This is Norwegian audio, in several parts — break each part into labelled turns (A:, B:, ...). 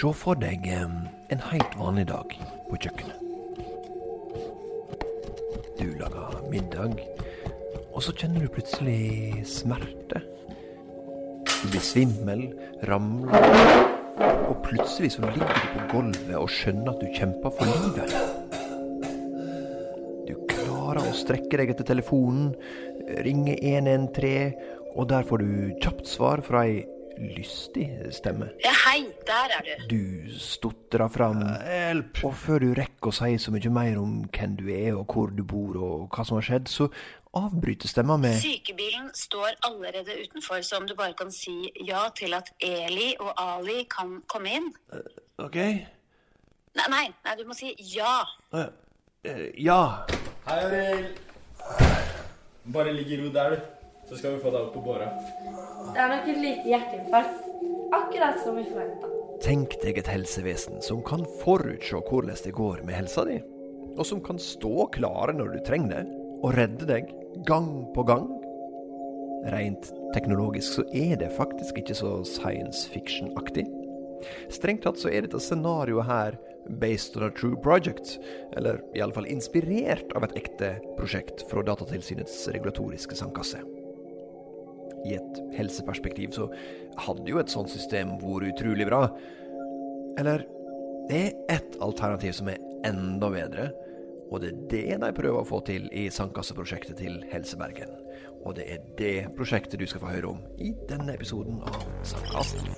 A: Se for deg en helt vanlig dag på kjøkkenet. Du lager middag, og så kjenner du plutselig smerte. Du blir svimmel, ramler, og plutselig så ligger du på gulvet og skjønner at du kjemper for livet. Du klarer å strekke deg etter telefonen, ringe 113, og der får du kjapt svar fra ei lystig stemme.
B: Ja, hei, der er du.
A: Du stotra fram,
C: Hjelp!
A: og før du rekker å si så mye mer om hvem du er, og hvor du bor, og hva som har skjedd, så avbryter stemma med
B: Sykebilen står allerede utenfor, så om du bare kan si ja til at Eli og Ali kan komme inn.
C: OK?
B: Nei, nei, nei du må si ja.
A: eh, Ja.
C: Hei, Arild. Bare ligg i ro der, du. Så skal vi få deg opp på båra.
D: Det er nok et lite hjerteinfarkt. Akkurat som vi forventa.
A: Tenk deg et helsevesen som kan forutse hvordan det går med helsa di, og som kan stå klare når du trenger det, og redde deg gang på gang. Rent teknologisk så er det faktisk ikke så science fiction-aktig. Strengt tatt så er dette scenarioet her based on a true project, eller iallfall inspirert av et ekte prosjekt fra Datatilsynets regulatoriske sandkasse. I et helseperspektiv så hadde jo et sånt system vært utrolig bra. Eller det er ett alternativ som er enda bedre, og det er det de prøver å få til i sandkasseprosjektet til Helsebergen. Og det er det prosjektet du skal få høre om i denne episoden av Sandkassen.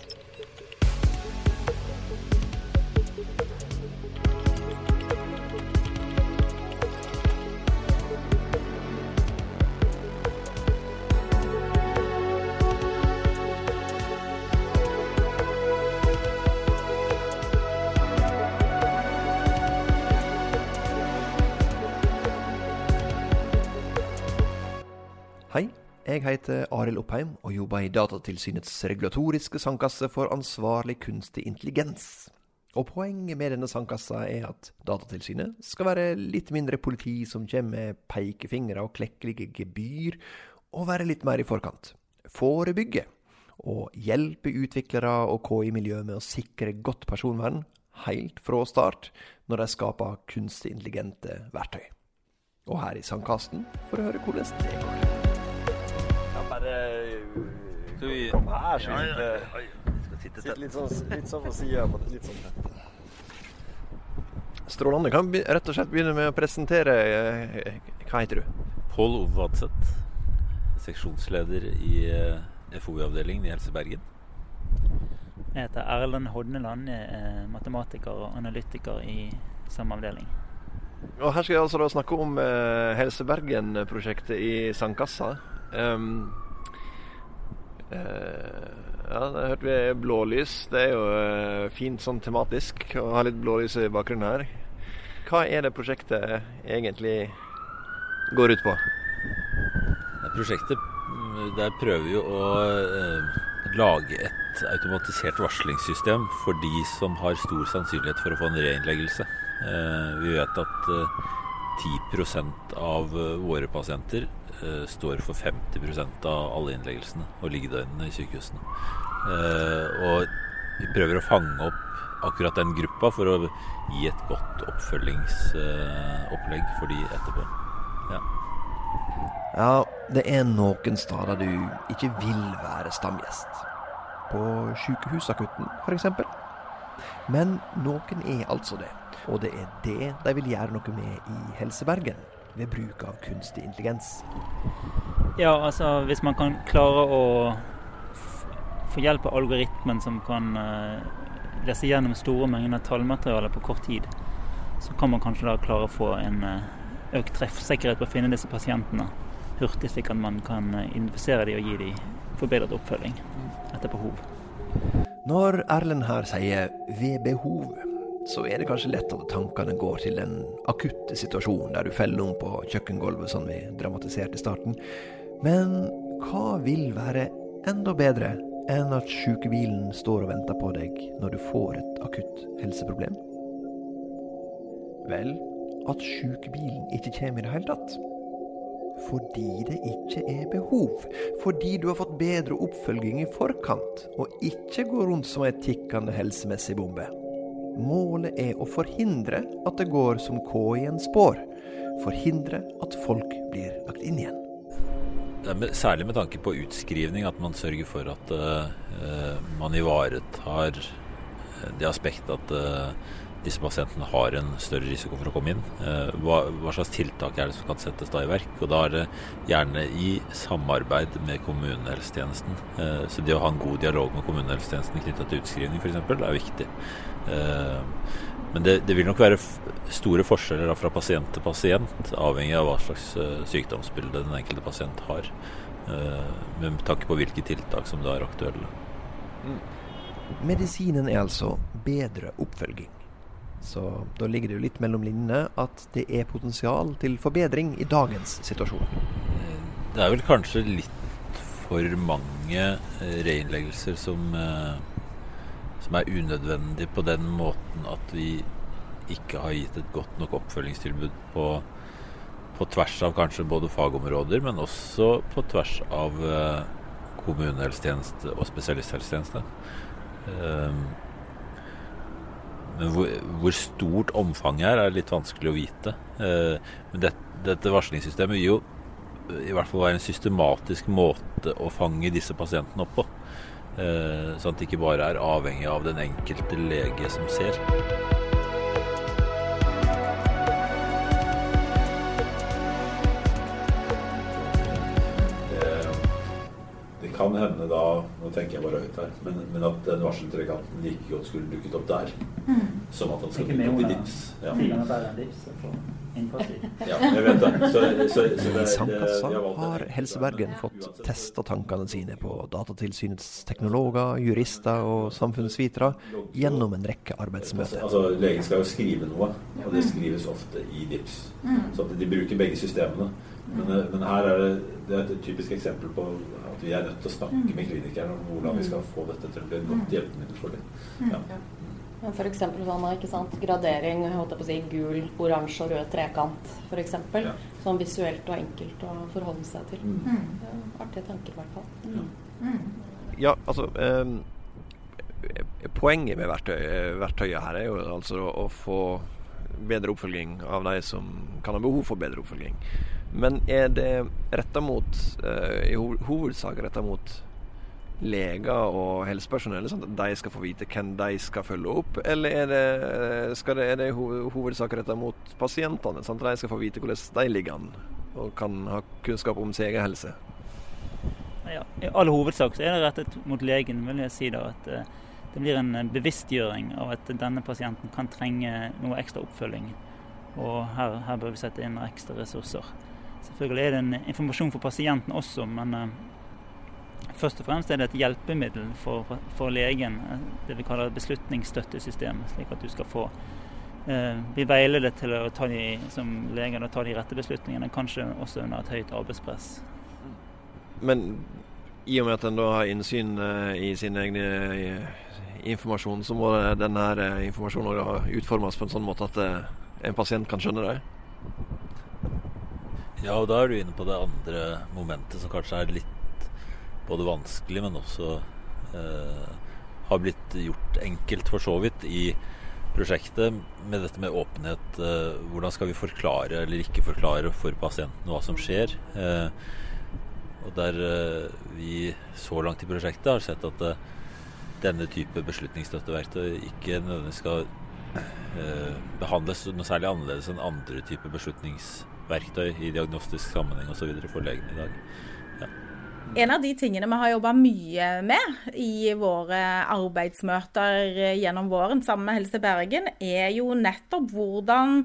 A: Jeg heter Arild Oppheim og jobber i Datatilsynets regulatoriske sandkasse for ansvarlig kunstig intelligens. Og poenget med denne sandkassa er at Datatilsynet skal være litt mindre politi som kommer med pekefingre og klekkelige gebyr, og være litt mer i forkant. Forebygge. Og hjelpe utviklere og KI-miljø med å sikre godt personvern helt fra start, når de skaper kunstig intelligente verktøy. Og her i sandkassen får du høre hvordan det går.
C: Ja, bare
E: Skal vi
C: Kom her, så vi
E: Ja, ja,
C: sitter,
E: ja, ja. Sitte tett.
C: litt, sånn, litt sånn på sida. Litt sånn tett.
A: Strålende. Kan vi rett og slett begynne med å presentere eh, Hva heter du?
E: Pål Ove Vadseth, seksjonsleder i eh, FoU-avdelingen i Helse Bergen.
F: Jeg heter Erlend Hodneland, jeg er matematiker og analytiker i samme avdeling.
A: Og Her skal jeg altså da snakke om eh, Helse Bergen-prosjektet i sandkassa. Um, eh, ja, da hørte vi blålys. Det er jo eh, fint sånn tematisk å ha litt blålys i bakgrunnen her. Hva er det prosjektet egentlig går ut på?
E: Prosjektet der prøver vi å eh, lage et automatisert varslingssystem for de som har stor sannsynlighet for å få en reinnleggelse. Eh, vi vet at eh, 10 av eh, våre pasienter eh, står for 50% av alle innleggelsene og liggedøgnene i sykehusene. Eh, og vi prøver å fange opp akkurat den gruppa for å gi et godt oppfølgingsopplegg for de etterpå. Ja.
A: Ja, det er noen steder du ikke vil være stamgjest. På sykehusakutten, f.eks. Men noen er altså det. Og det er det de vil gjøre noe med i Helsebergen, ved bruk av kunstig intelligens.
F: Ja, altså hvis man kan klare å få hjelp av algoritmen som kan uh, lese gjennom store mengder tallmateriale på kort tid, så kan man kanskje da klare å få en uh, økt treffsikkerhet på å finne disse pasientene hurtig, slik at man kan eh, identifisere dem og gi dem forbedret oppfølging etter behov.
A: Når Erlend her sier 'ved behov', så er det kanskje lett at tankene går til den akutte situasjonen der du feller om på kjøkkengulvet, som vi dramatiserte i starten. Men hva vil være enda bedre enn at sykebilen står og venter på deg når du får et akutt helseproblem? Vel, at sykebilen ikke kommer i det hele tatt. Fordi det ikke er behov. Fordi du har fått bedre oppfølging i forkant, og ikke går rundt som ei tikkende helsemessig bombe. Målet er å forhindre at det går som K-en spår. Forhindre at folk blir lagt inn igjen.
E: Særlig med tanke på utskrivning, at man sørger for at uh, man ivaretar det aspektet at uh, disse pasientene har en større risiko for å komme inn. Uh, hva, hva, slags tiltak er det som kan settes da i verk? Og Da er det gjerne i samarbeid med kommunehelsetjenesten. så det å ha en god dialog med kommunehelsetjenesten knyttet til utskrivning f.eks. er viktig. Men det, det, vil nok være store forskjeller fra pasient til pasient, avhengig av hva slags sykdomsbilde den enkelte pasient har. Med tanke på hvilke tiltak som da er aktuelle. Mm.
A: Medisinen er altså bedre oppfølging. Så da ligger det jo litt mellom linjene at det er potensial til forbedring i dagens situasjon.
E: Det er vel kanskje litt for mange reinnleggelser som uh, som er unødvendige på den måten at vi ikke har gitt et godt nok oppfølgingstilbud på, på tvers av kanskje både fagområder, men også på tvers av uh, kommunehelsetjeneste og spesialisthelsetjeneste. Men hvor, hvor, stort omfanget er, er litt vanskelig å vite. Uh, men det, dette varslingssystemet vil jo i hvert fall være en systematisk måte å fange disse pasientene opp på. Eh, sånn at det ikke bare er avhengig av den enkelte lege som ser. Det kan hende da, tenker jeg bare høyt her, men, men at den varseltrekanten like godt skulle dukket opp der. Mm. Som at han skal dukke opp i DIPS. Ja. Ja, jeg vet det. Så, så, så
A: det, I Sandkassa har Helse Bergen fått testa tankene sine på Datatilsynets teknologer, jurister og samfunnsvitere gjennom en rekke arbeidsmøter.
E: Altså, Legen skal jo skrive noe, og det skrives ofte i DIPS. Så de bruker begge systemene. Men, men her er det, det er et typisk eksempel på at vi er nødt til å snakke med klinikerne om hvordan vi skal få dette til å bli et godt hjelpemiddel for dem. Ja.
G: F.eks. sånn ikke sant? gradering, holdt jeg på å si, gul, oransje og rød trekant f.eks. Ja. Sånn visuelt og enkelt å forholde seg til. Mm. mm. artige tanker, i hvert fall. Mm.
A: Mm. Ja, altså eh, Poenget med verktøy, verktøyet her er jo altså å få bedre oppfølging av de som kan ha behov for bedre oppfølging. Men er det retta mot, eh, i hovedsak retta mot leger og helsepersonell sånn at de skal få vite hvem de skal følge opp? Eller er det, det, er det hovedsak retta mot pasientene, sånn at de skal få vite hvordan de ligger an og kan ha kunnskap om sin egen helse?
F: Ja, I all hovedsak så er det rettet mot legen, vil jeg si da, at eh, det blir en bevisstgjøring av at denne pasienten kan trenge noe ekstra oppfølging. Og her, her bør vi sette inn ekstra ressurser. Selvfølgelig er det en informasjon for pasienten også, men eh, Først og fremst er det et hjelpemiddel for, for legen, det vi kaller beslutningsstøttesystem, slik at du skal få eh, bli veiledet til å ta de, som og ta de rette beslutningene, kanskje også under et høyt arbeidspress.
A: Men i og med at en da har innsyn eh, i sin egen eh, informasjon, så må denne eh, informasjonen utformes på en sånn måte at en pasient kan skjønne det?
E: Ja, og da er du inne på det andre momentet som kanskje er litt både vanskelig, men også eh, har blitt gjort enkelt, for så vidt, i prosjektet med dette med åpenhet. Eh, hvordan skal vi forklare eller ikke forklare for pasienten hva som skjer? Eh, og der eh, vi så langt i prosjektet har sett at eh, denne type beslutningsstøtteverktøy ikke nødvendigvis skal eh, behandles noe særlig annerledes enn andre typer beslutningsverktøy i diagnostisk sammenheng osv. for legene i dag.
H: En av de tingene vi har jobba mye med i våre arbeidsmøter gjennom våren sammen med Helse Bergen, er jo nettopp hvordan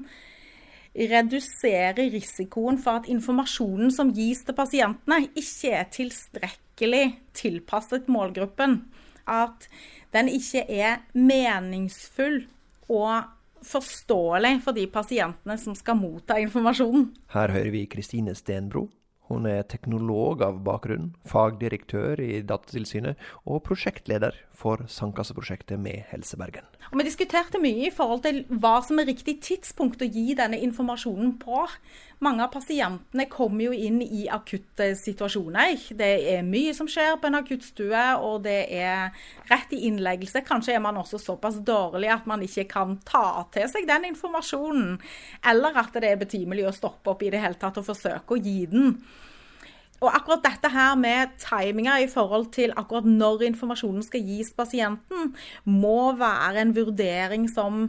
H: redusere risikoen for at informasjonen som gis til pasientene, ikke er tilstrekkelig tilpasset målgruppen. At den ikke er meningsfull og forståelig for de pasientene som skal motta informasjonen.
A: Her hører vi Kristine Stenbro, hun er teknolog av bakgrunn, fagdirektør i Datatilsynet og prosjektleder for Sandkasseprosjektet med Helse Bergen.
H: Vi diskuterte mye i forhold til hva som er riktig tidspunkt å gi denne informasjonen på. mange av pasientene kommer jo inn i akutte situasjoner. Det er mye som skjer på en akuttstue, og det er rett i innleggelse. Kanskje er man også såpass dårlig at man ikke kan ta til seg den informasjonen. Eller at det er betimelig å stoppe opp i det hele tatt og forsøke å gi den. Og akkurat dette her med timinga i forhold til akkurat når informasjonen skal gis pasienten, må være en vurdering som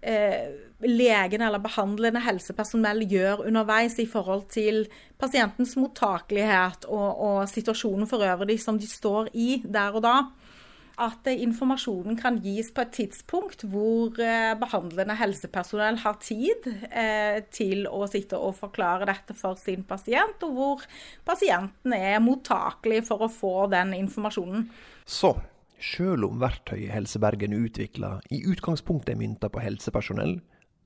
H: eh, legen eller behandlende helsepersonell gjør underveis i forhold til pasientens mottakelighet og, og situasjonen for øvrig som de står i der og da at informasjonen kan gis på et tidspunkt hvor eh, behandlende helsepersonell har tid eh, til å sitte og forklare dette for sin pasient, og hvor pasienten er mottakelig for å få den informasjonen.
A: Så sjøl om verktøyet Helsebergen utvikla i utgangspunktet er mynta på helsepersonell,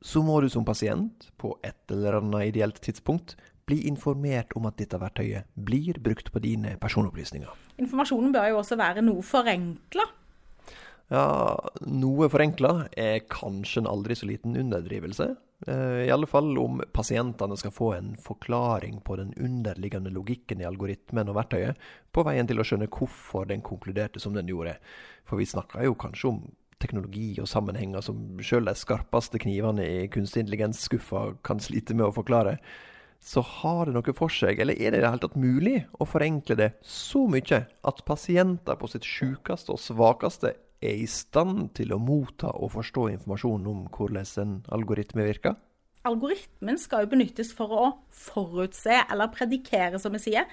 A: så må du som pasient, på et eller annet ideelt tidspunkt, bli informert om at dette verktøyet blir brukt på dine personopplysninger.
H: Informasjonen bør jo også være noe forenkla.
A: Ja, noe forenkla er kanskje en aldri så liten underdrivelse. Eh, I alle fall om pasientene skal få en forklaring på den underliggende logikken i algoritmen og verktøyet, på veien til å skjønne hvorfor den konkluderte som den gjorde. For vi snakker jo kanskje om teknologi og sammenhenger som sjøl de skarpeste knivene i kunstig intelligens-skuffa kan slite med å forklare så har det noe for seg, eller er det i det hele tatt mulig å forenkle det så mye at pasienter på sitt sjukeste og svakeste er i stand til å motta og forstå informasjon om hvordan en algoritme virker?
H: Algoritmen skal jo benyttes for å forutse eller predikere, som vi sier,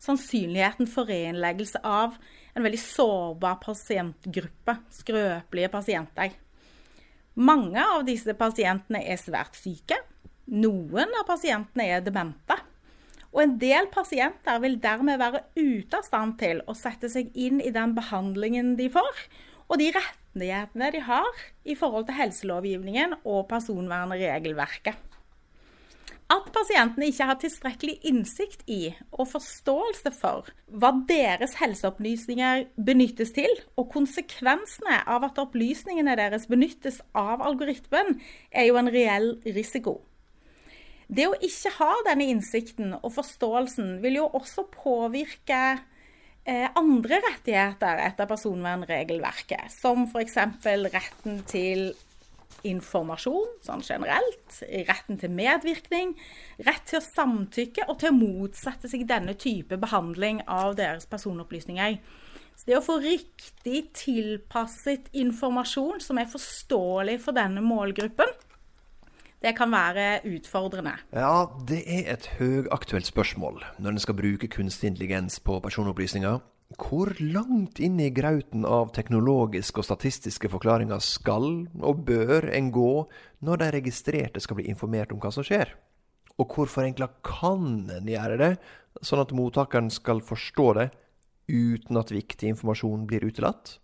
H: sannsynligheten for reinnleggelse av en veldig sårbar pasientgruppe, skrøpelige pasienter. Mange av disse pasientene er svært syke, noen av pasientene er demente. Og en del pasienter vil dermed være ute av stand til å sette seg inn i den behandlingen de får, og de rettighetene de har i forhold til helselovgivningen og personvernregelverket. At pasientene ikke har tilstrekkelig innsikt i og forståelse for hva deres helseopplysninger benyttes til, og konsekvensene av at opplysningene deres benyttes av algoritmen, er jo en reell risiko. Det å ikke ha denne innsikten og forståelsen vil jo også påvirke eh, andre rettigheter etter personvernregelverket, som f.eks. retten til informasjon sånn generelt, retten til medvirkning, rett til å samtykke og til å motsette seg denne type behandling av deres personopplysninger. Så det å få riktig tilpasset informasjon som er forståelig for denne målgruppen, det kan være utfordrende.
A: Ja, det er et høyaktuelt spørsmål når en skal bruke kunstig intelligens på personopplysninger. Hvor langt inn i grauten av teknologiske og statistiske forklaringer skal og bør en gå når de registrerte skal bli informert om hva som skjer? Og hvor forenkla kan en gjøre det, sånn at mottakeren skal forstå det uten at viktig informasjon blir utelatt?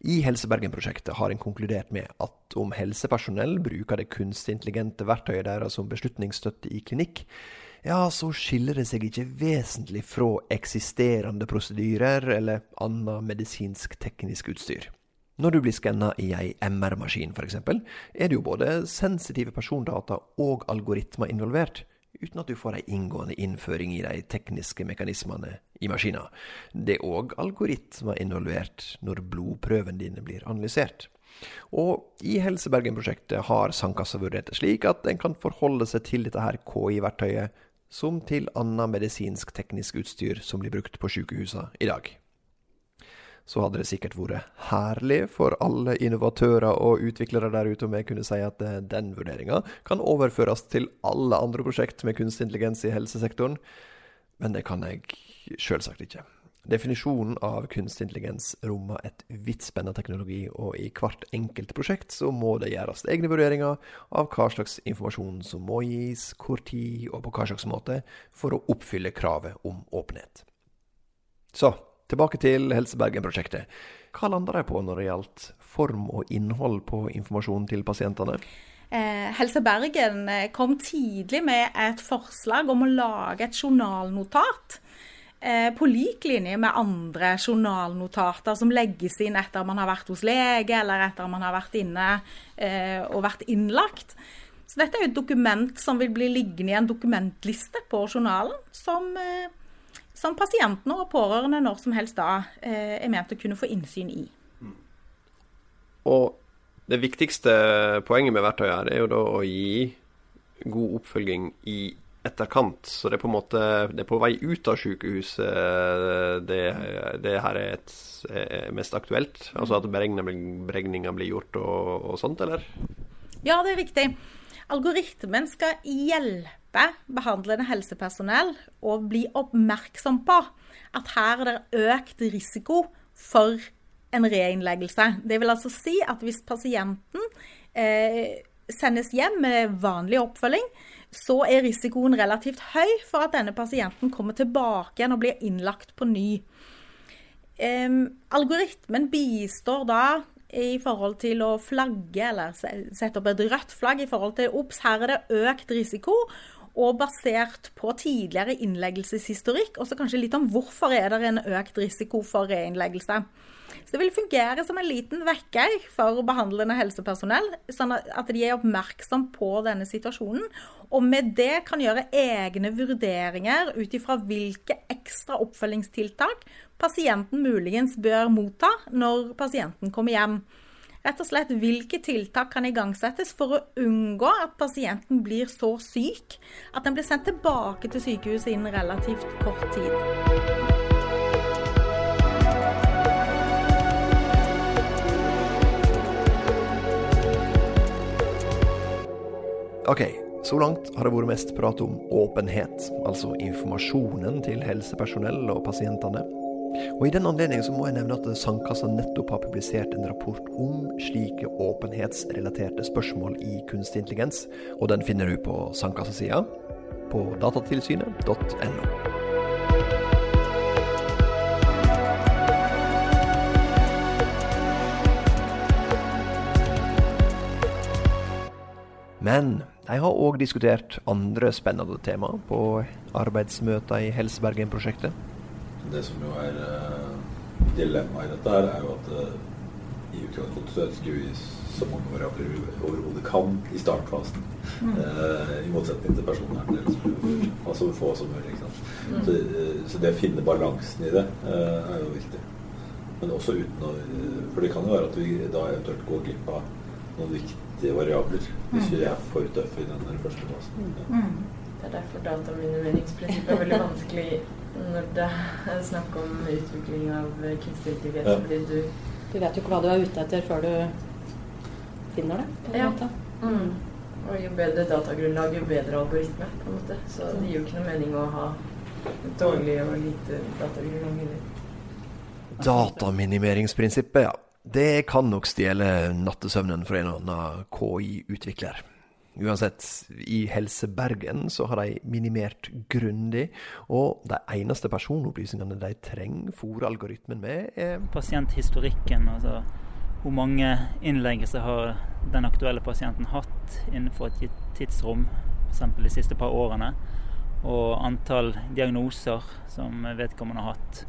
A: I Helsebergen-prosjektet har en konkludert med at om helsepersonell bruker det kunstig intelligente verktøyet deres som beslutningsstøtte i klinikk, ja, så skiller det seg ikke vesentlig fra eksisterende prosedyrer eller annet medisinsk teknisk utstyr. Når du blir skanna i ei MR-maskin f.eks., er det jo både sensitive persondata og algoritmer involvert, uten at du får ei inngående innføring i de tekniske mekanismene i maskina. Det er òg algoritmer involvert når blodprøvene dine blir analysert. Og i Helsebergen-prosjektet har Sandkassa vurdert det slik at en kan forholde seg til dette her KI-verktøyet som til annet medisinsk teknisk utstyr som blir brukt på sykehusene i dag så hadde det sikkert vært herlig for alle innovatører og utviklere der ute om jeg kunne si at eh, den vurderinga kan overføres til alle andre prosjekt med kunstig intelligens i helsesektoren, men det kan jeg sjølsagt ikke. Definisjonen av kunstig intelligens rommer et vidtspennende teknologi, og i hvert enkelt prosjekt så må det gjøres egne vurderinger av hva slags informasjon som må gis, hvor tid og på hva slags måte, for å oppfylle kravet om åpenhet. Så Tilbake til Helsebergen-prosjektet. Hva landa de på når det gjaldt form og innhold på informasjonen til pasientene?
H: Eh, Helse Bergen eh, kom tidlig med et forslag om å lage et journalnotat. Eh, på lik linje med andre journalnotater som legges inn etter man har vært hos lege, eller etter man har vært inne og vært innlagt. Så dette er jo et dokument som vil bli liggende i en dokumentliste på journalen, som, eh, som pasientene og pårørende når som helst da eh, er ment å kunne få innsyn i.
A: Og det viktigste poenget med verktøyet her er jo da å gi god oppfølging i etterkant. Så det er på en måte det er på vei ut av sykehuset det, det her er, et, er mest aktuelt? Altså at beregninger blir gjort og, og sånt, eller?
H: Ja, det er riktig. Algoritmen skal hjelpe behandlende helsepersonell å bli oppmerksom på at her er det økt risiko for en reinnleggelse. Det vil altså si at hvis pasienten eh, sendes hjem med vanlig oppfølging, så er risikoen relativt høy for at denne pasienten kommer tilbake igjen og blir innlagt på ny. Eh, algoritmen bistår da i forhold til å flagge eller sette opp et rødt flagg i forhold til obs, her er det økt risiko. Og basert på tidligere innleggelseshistorikk, og så kanskje litt om hvorfor er det en økt risiko for reinnleggelse. Så det vil fungere som en liten vekker for behandlende helsepersonell, sånn at de er oppmerksom på denne situasjonen. Og med det kan gjøre egne vurderinger ut ifra hvilke ekstra oppfølgingstiltak pasienten muligens bør motta når pasienten kommer hjem. Rett og slett hvilke tiltak kan igangsettes for å unngå at pasienten blir så syk at den blir sendt tilbake til sykehuset innen relativt kort tid.
A: Ok, så langt har det vært mest prat om åpenhet, altså informasjonen til helsepersonell og pasientene. Og I den anledning må jeg nevne at Sandkassa nettopp har publisert en rapport om slike åpenhetsrelaterte spørsmål i kunstig intelligens, og den finner du på Sandkassa-sida på datatilsynet.no. Men de har òg diskutert andre spennende tema på arbeidsmøter i Helsebergen-prosjektet.
E: Det som jo er uh, dilemmaet i dette, her er jo at uh, i utgangspunktet så ønsker vi så mange variabler vi overhodet kan i startfasen. Mm. Uh, I motsetning til personvern. Altså få som mulig. Mm. Så, så, det å finne balansen i det er jo viktig. Men også uten å For det kan jo være at vi da eventuelt går glipp av noen viktige variabler hvis vi er for tøffe i den første fasen. Ja.
G: Mm. Det er derfor dataminimeringsprinsippet er veldig vanskelig når det er snakk om utvikling av kunstig intelligens. Ja. Fordi du, du vet jo ikke hva du er ute etter før du finner det. ja. Mm. Og jo bedre datagrunnlag, jo bedre algoritme. på en måte. Så det gir jo ikke noe mening å ha dårlig og lite datagrunnlag
A: Dataminimeringsprinsippet, ja. Det kan nok stjele nattesøvnen for en eller annen KI-utvikler. Uansett, i Helse Bergen så har de minimert grundig, og de eneste personopplysningene de trenger fòre-algoritmen med, er
F: Pasienthistorikken, altså hvor mange innleggelser har den aktuelle pasienten hatt innenfor et gitt tidsrom, f.eks. de siste par årene, og antall diagnoser som vedkommende har hatt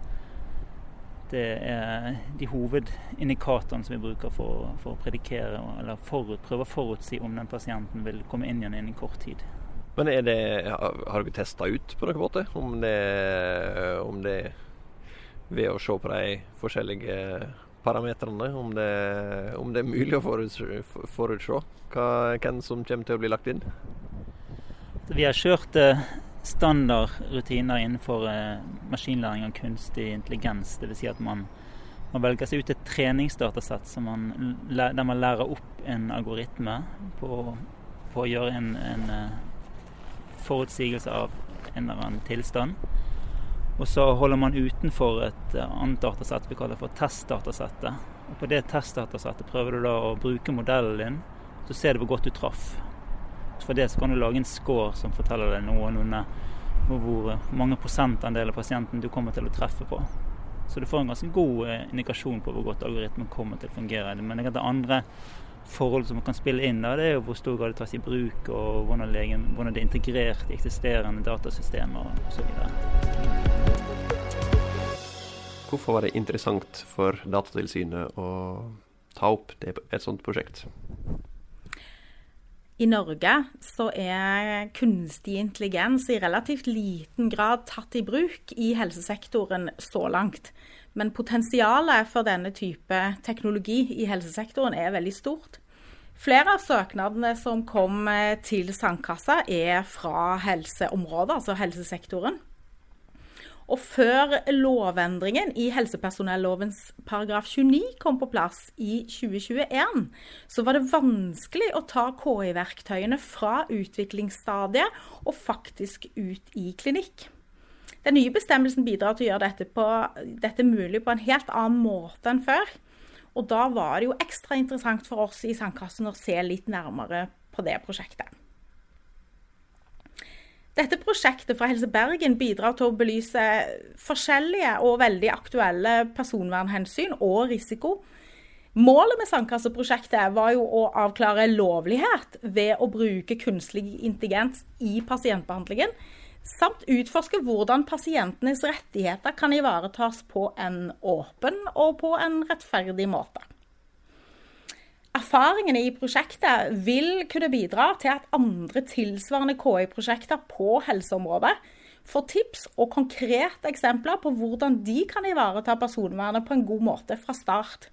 F: det er de hovedindikatorene som vi bruker for, for å predikere eller forut, prøve å forutsi om den pasienten vil komme inn igjen innen kort tid.
A: Men er det, har dere testa ut på noen måte om det, om det ved å se på de forskjellige parametrene, om det, om det er mulig å forutse, forutse hva, hvem som kommer til å bli lagt inn?
F: Vi har kjørt eh, standard rutiner innenfor eh, maskinlæring og kunstig intelligens. Dvs. Si at man, man, velger seg ut et treningsdatasett man, der man lærer opp en algoritme på, på å gjøre en, en uh, forutsigelse av en eller annen tilstand. Og så holder man utenfor et uh, annet datasett vi kaller for testdatasettet. Og på det testdatasettet prøver du da å bruke modellen din, så ser du hvor godt du traff. For det så kan du lage en score som forteller deg noenlunde hvor mange prosentandel av pasienten du kommer til å treffe på. Så du får en ganske god eh, indikasjon på hvor godt algoritmen kommer til å fungere. Men det andre forhold som man kan spille inn, da, det er jo hvor stor grad det tas i bruk, og hvordan, legen, hvordan det er integrert i eksisterende datasystemer osv.
A: Hvorfor var det interessant for Datatilsynet å ta opp et sånt prosjekt?
H: I Norge så er kunstig intelligens i relativt liten grad tatt i bruk i helsesektoren så langt. Men potensialet for denne type teknologi i helsesektoren er veldig stort. Flere av søknadene som kom til Sandkassa er fra helseområdet, altså helsesektoren. Og før lovendringen i helsepersonellovens paragraf 29 kom på plass i 2021, så var det vanskelig å ta KI-verktøyene fra utviklingsstadiet og faktisk ut i klinikk. Den nye bestemmelsen bidrar til å gjøre dette, på, dette mulig på en helt annen måte enn før. Og da var det jo ekstra interessant for oss i Sandkassen å se litt nærmere på det prosjektet. Dette prosjektet fra Helse Bergen bidrar til å belyse forskjellige og veldig aktuelle personvernhensyn og risiko. Målet med Sandkasseprosjektet var jo å avklare lovlighet ved å bruke kunstig intelligens i pasientbehandlingen, samt utforske hvordan pasientenes rettigheter kan ivaretas på en åpen og på en rettferdig måte. Erfaringene i prosjektet vil kunne bidra til at andre tilsvarende KI-prosjekter på helseområdet får tips og konkrete eksempler på hvordan de kan ivareta personvernet på en god måte fra start.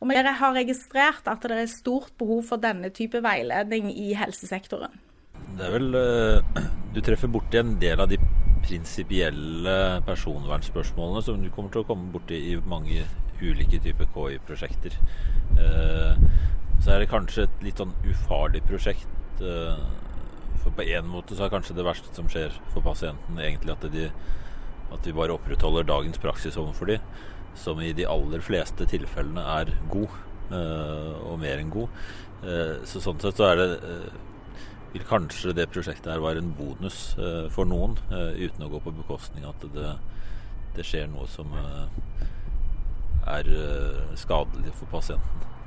H: Og vi har registrert at det er stort behov for denne type veiledning i helsesektoren.
E: Det er vel eh, Du treffer borti en del av de prinsipielle personvernspørsmålene som du kommer til å komme borti i mange ulike typer KI-prosjekter. Eh, er det kanskje et litt sånn ufarlig prosjekt. Eh, for på en måte så er kanskje det verste som skjer for pasienten egentlig at, de, at vi bare opprettholder dagens praksis overfor de, som i de aller fleste tilfellene er god, eh, og mer enn god. Så sånn sett så er det vil kanskje det prosjektet her være en bonus for noen, uten å gå på bekostning at det, det skjer noe som er skadelig for pasienten.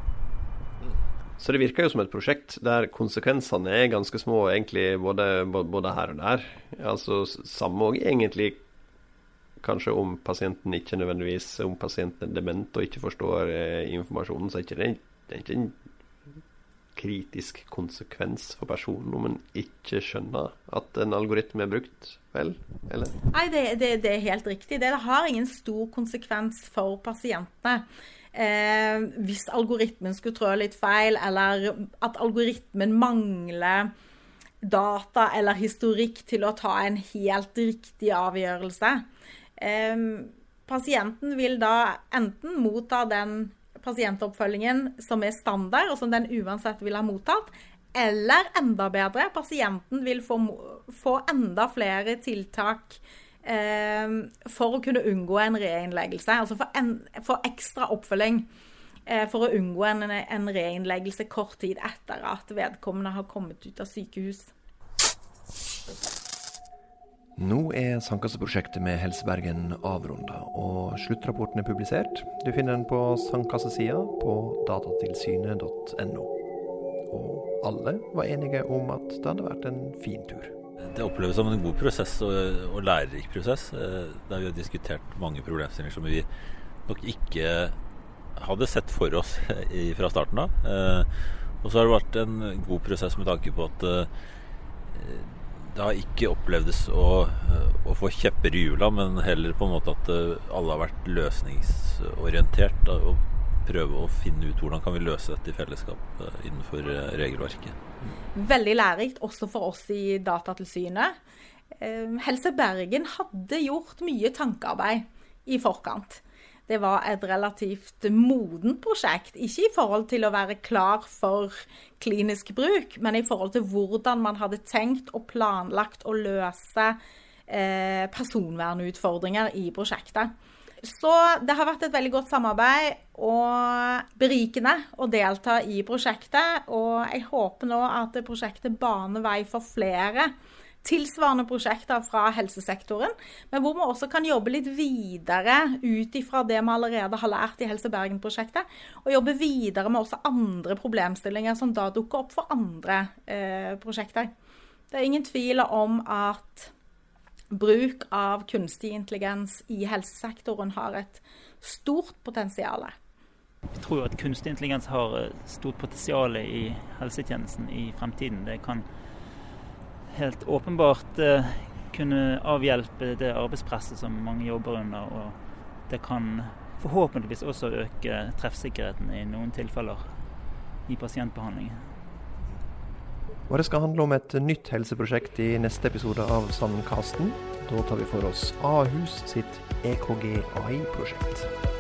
A: Så det virker jo som et prosjekt der konsekvensene er ganske små, egentlig både, både her og der. Altså samme òg egentlig kanskje om pasienten ikke nødvendigvis om pasienten er dement og ikke forstår eh, informasjonen, så er ikke det, det er ikke en kritisk konsekvens for personen om en ikke skjønner at en algoritme er brukt, vel? Eller?
H: Nei, det, det, det er helt riktig. Det har ingen stor konsekvens for pasientene eh, hvis algoritmen skulle trå litt feil, eller at algoritmen mangler data eller historikk til å ta en helt riktig avgjørelse. Eh, pasienten vil da enten motta den pasientoppfølgingen som er standard, og som den uansett vil ha mottatt, eller enda bedre, pasienten vil få, få enda flere tiltak for å kunne unngå en reinnleggelse. Altså for, en, for ekstra oppfølging eh, for å unngå en, en reinnleggelse kort tid etter at vedkommende har kommet ut av sykehus.
A: Nå er sandkasseprosjektet med Helsebergen avrunda, og sluttrapporten er publisert. Du finner den på sandkassesida på datatilsynet.no. Og alle var enige om at det hadde vært en fin tur.
E: Det oppleves som en god prosess og, og lærerik prosess. Eh, der vi har diskutert mange problemstillinger som vi nok ikke hadde sett for oss fra starten av. Eh, og så har det vært en god prosess med tanke på at eh, det har ikke opplevdes å, å få kjepper i hjula, men heller på en måte at alle har vært løsningsorientert. Og prøve å finne ut hvordan kan vi løse dette i fellesskap innenfor regelverket.
H: Veldig lærerikt også for oss i Datatilsynet. Ehm, Helse Bergen hadde gjort mye tankearbeid i forkant. Det var et relativt modent prosjekt. Ikke i forhold til å være klar for klinisk bruk, men i forhold til hvordan man hadde tenkt og planlagt å løse eh, personvernutfordringer i prosjektet. Så det har vært et veldig godt samarbeid og berikende å delta i prosjektet. Og jeg håper nå at prosjektet baner vei for flere tilsvarende prosjekter fra helsesektoren, men hvor vi også kan jobbe litt videre ut ifra det vi allerede har lært i Helse Bergen-prosjektet, og jobbe videre med også andre problemstillinger som da dukker opp for andre eh, prosjekter. Det er ingen tvil om at bruk av kunstig intelligens i helsesektoren har et stort potensial.
F: Vi tror at kunstig intelligens har eh, stort potensial i helsetjenesten i fremtiden. Det kan helt åpenbart eh, kunne avhjelpe det arbeidspresset som mange jobber under. Og det kan forhåpentligvis også øke treffsikkerheten i noen tilfeller i pasientbehandlingen.
A: Og det skal handle om et nytt helseprosjekt i neste episode av Sandkasten. Da tar vi for oss Ahus sitt EKG AI-prosjekt.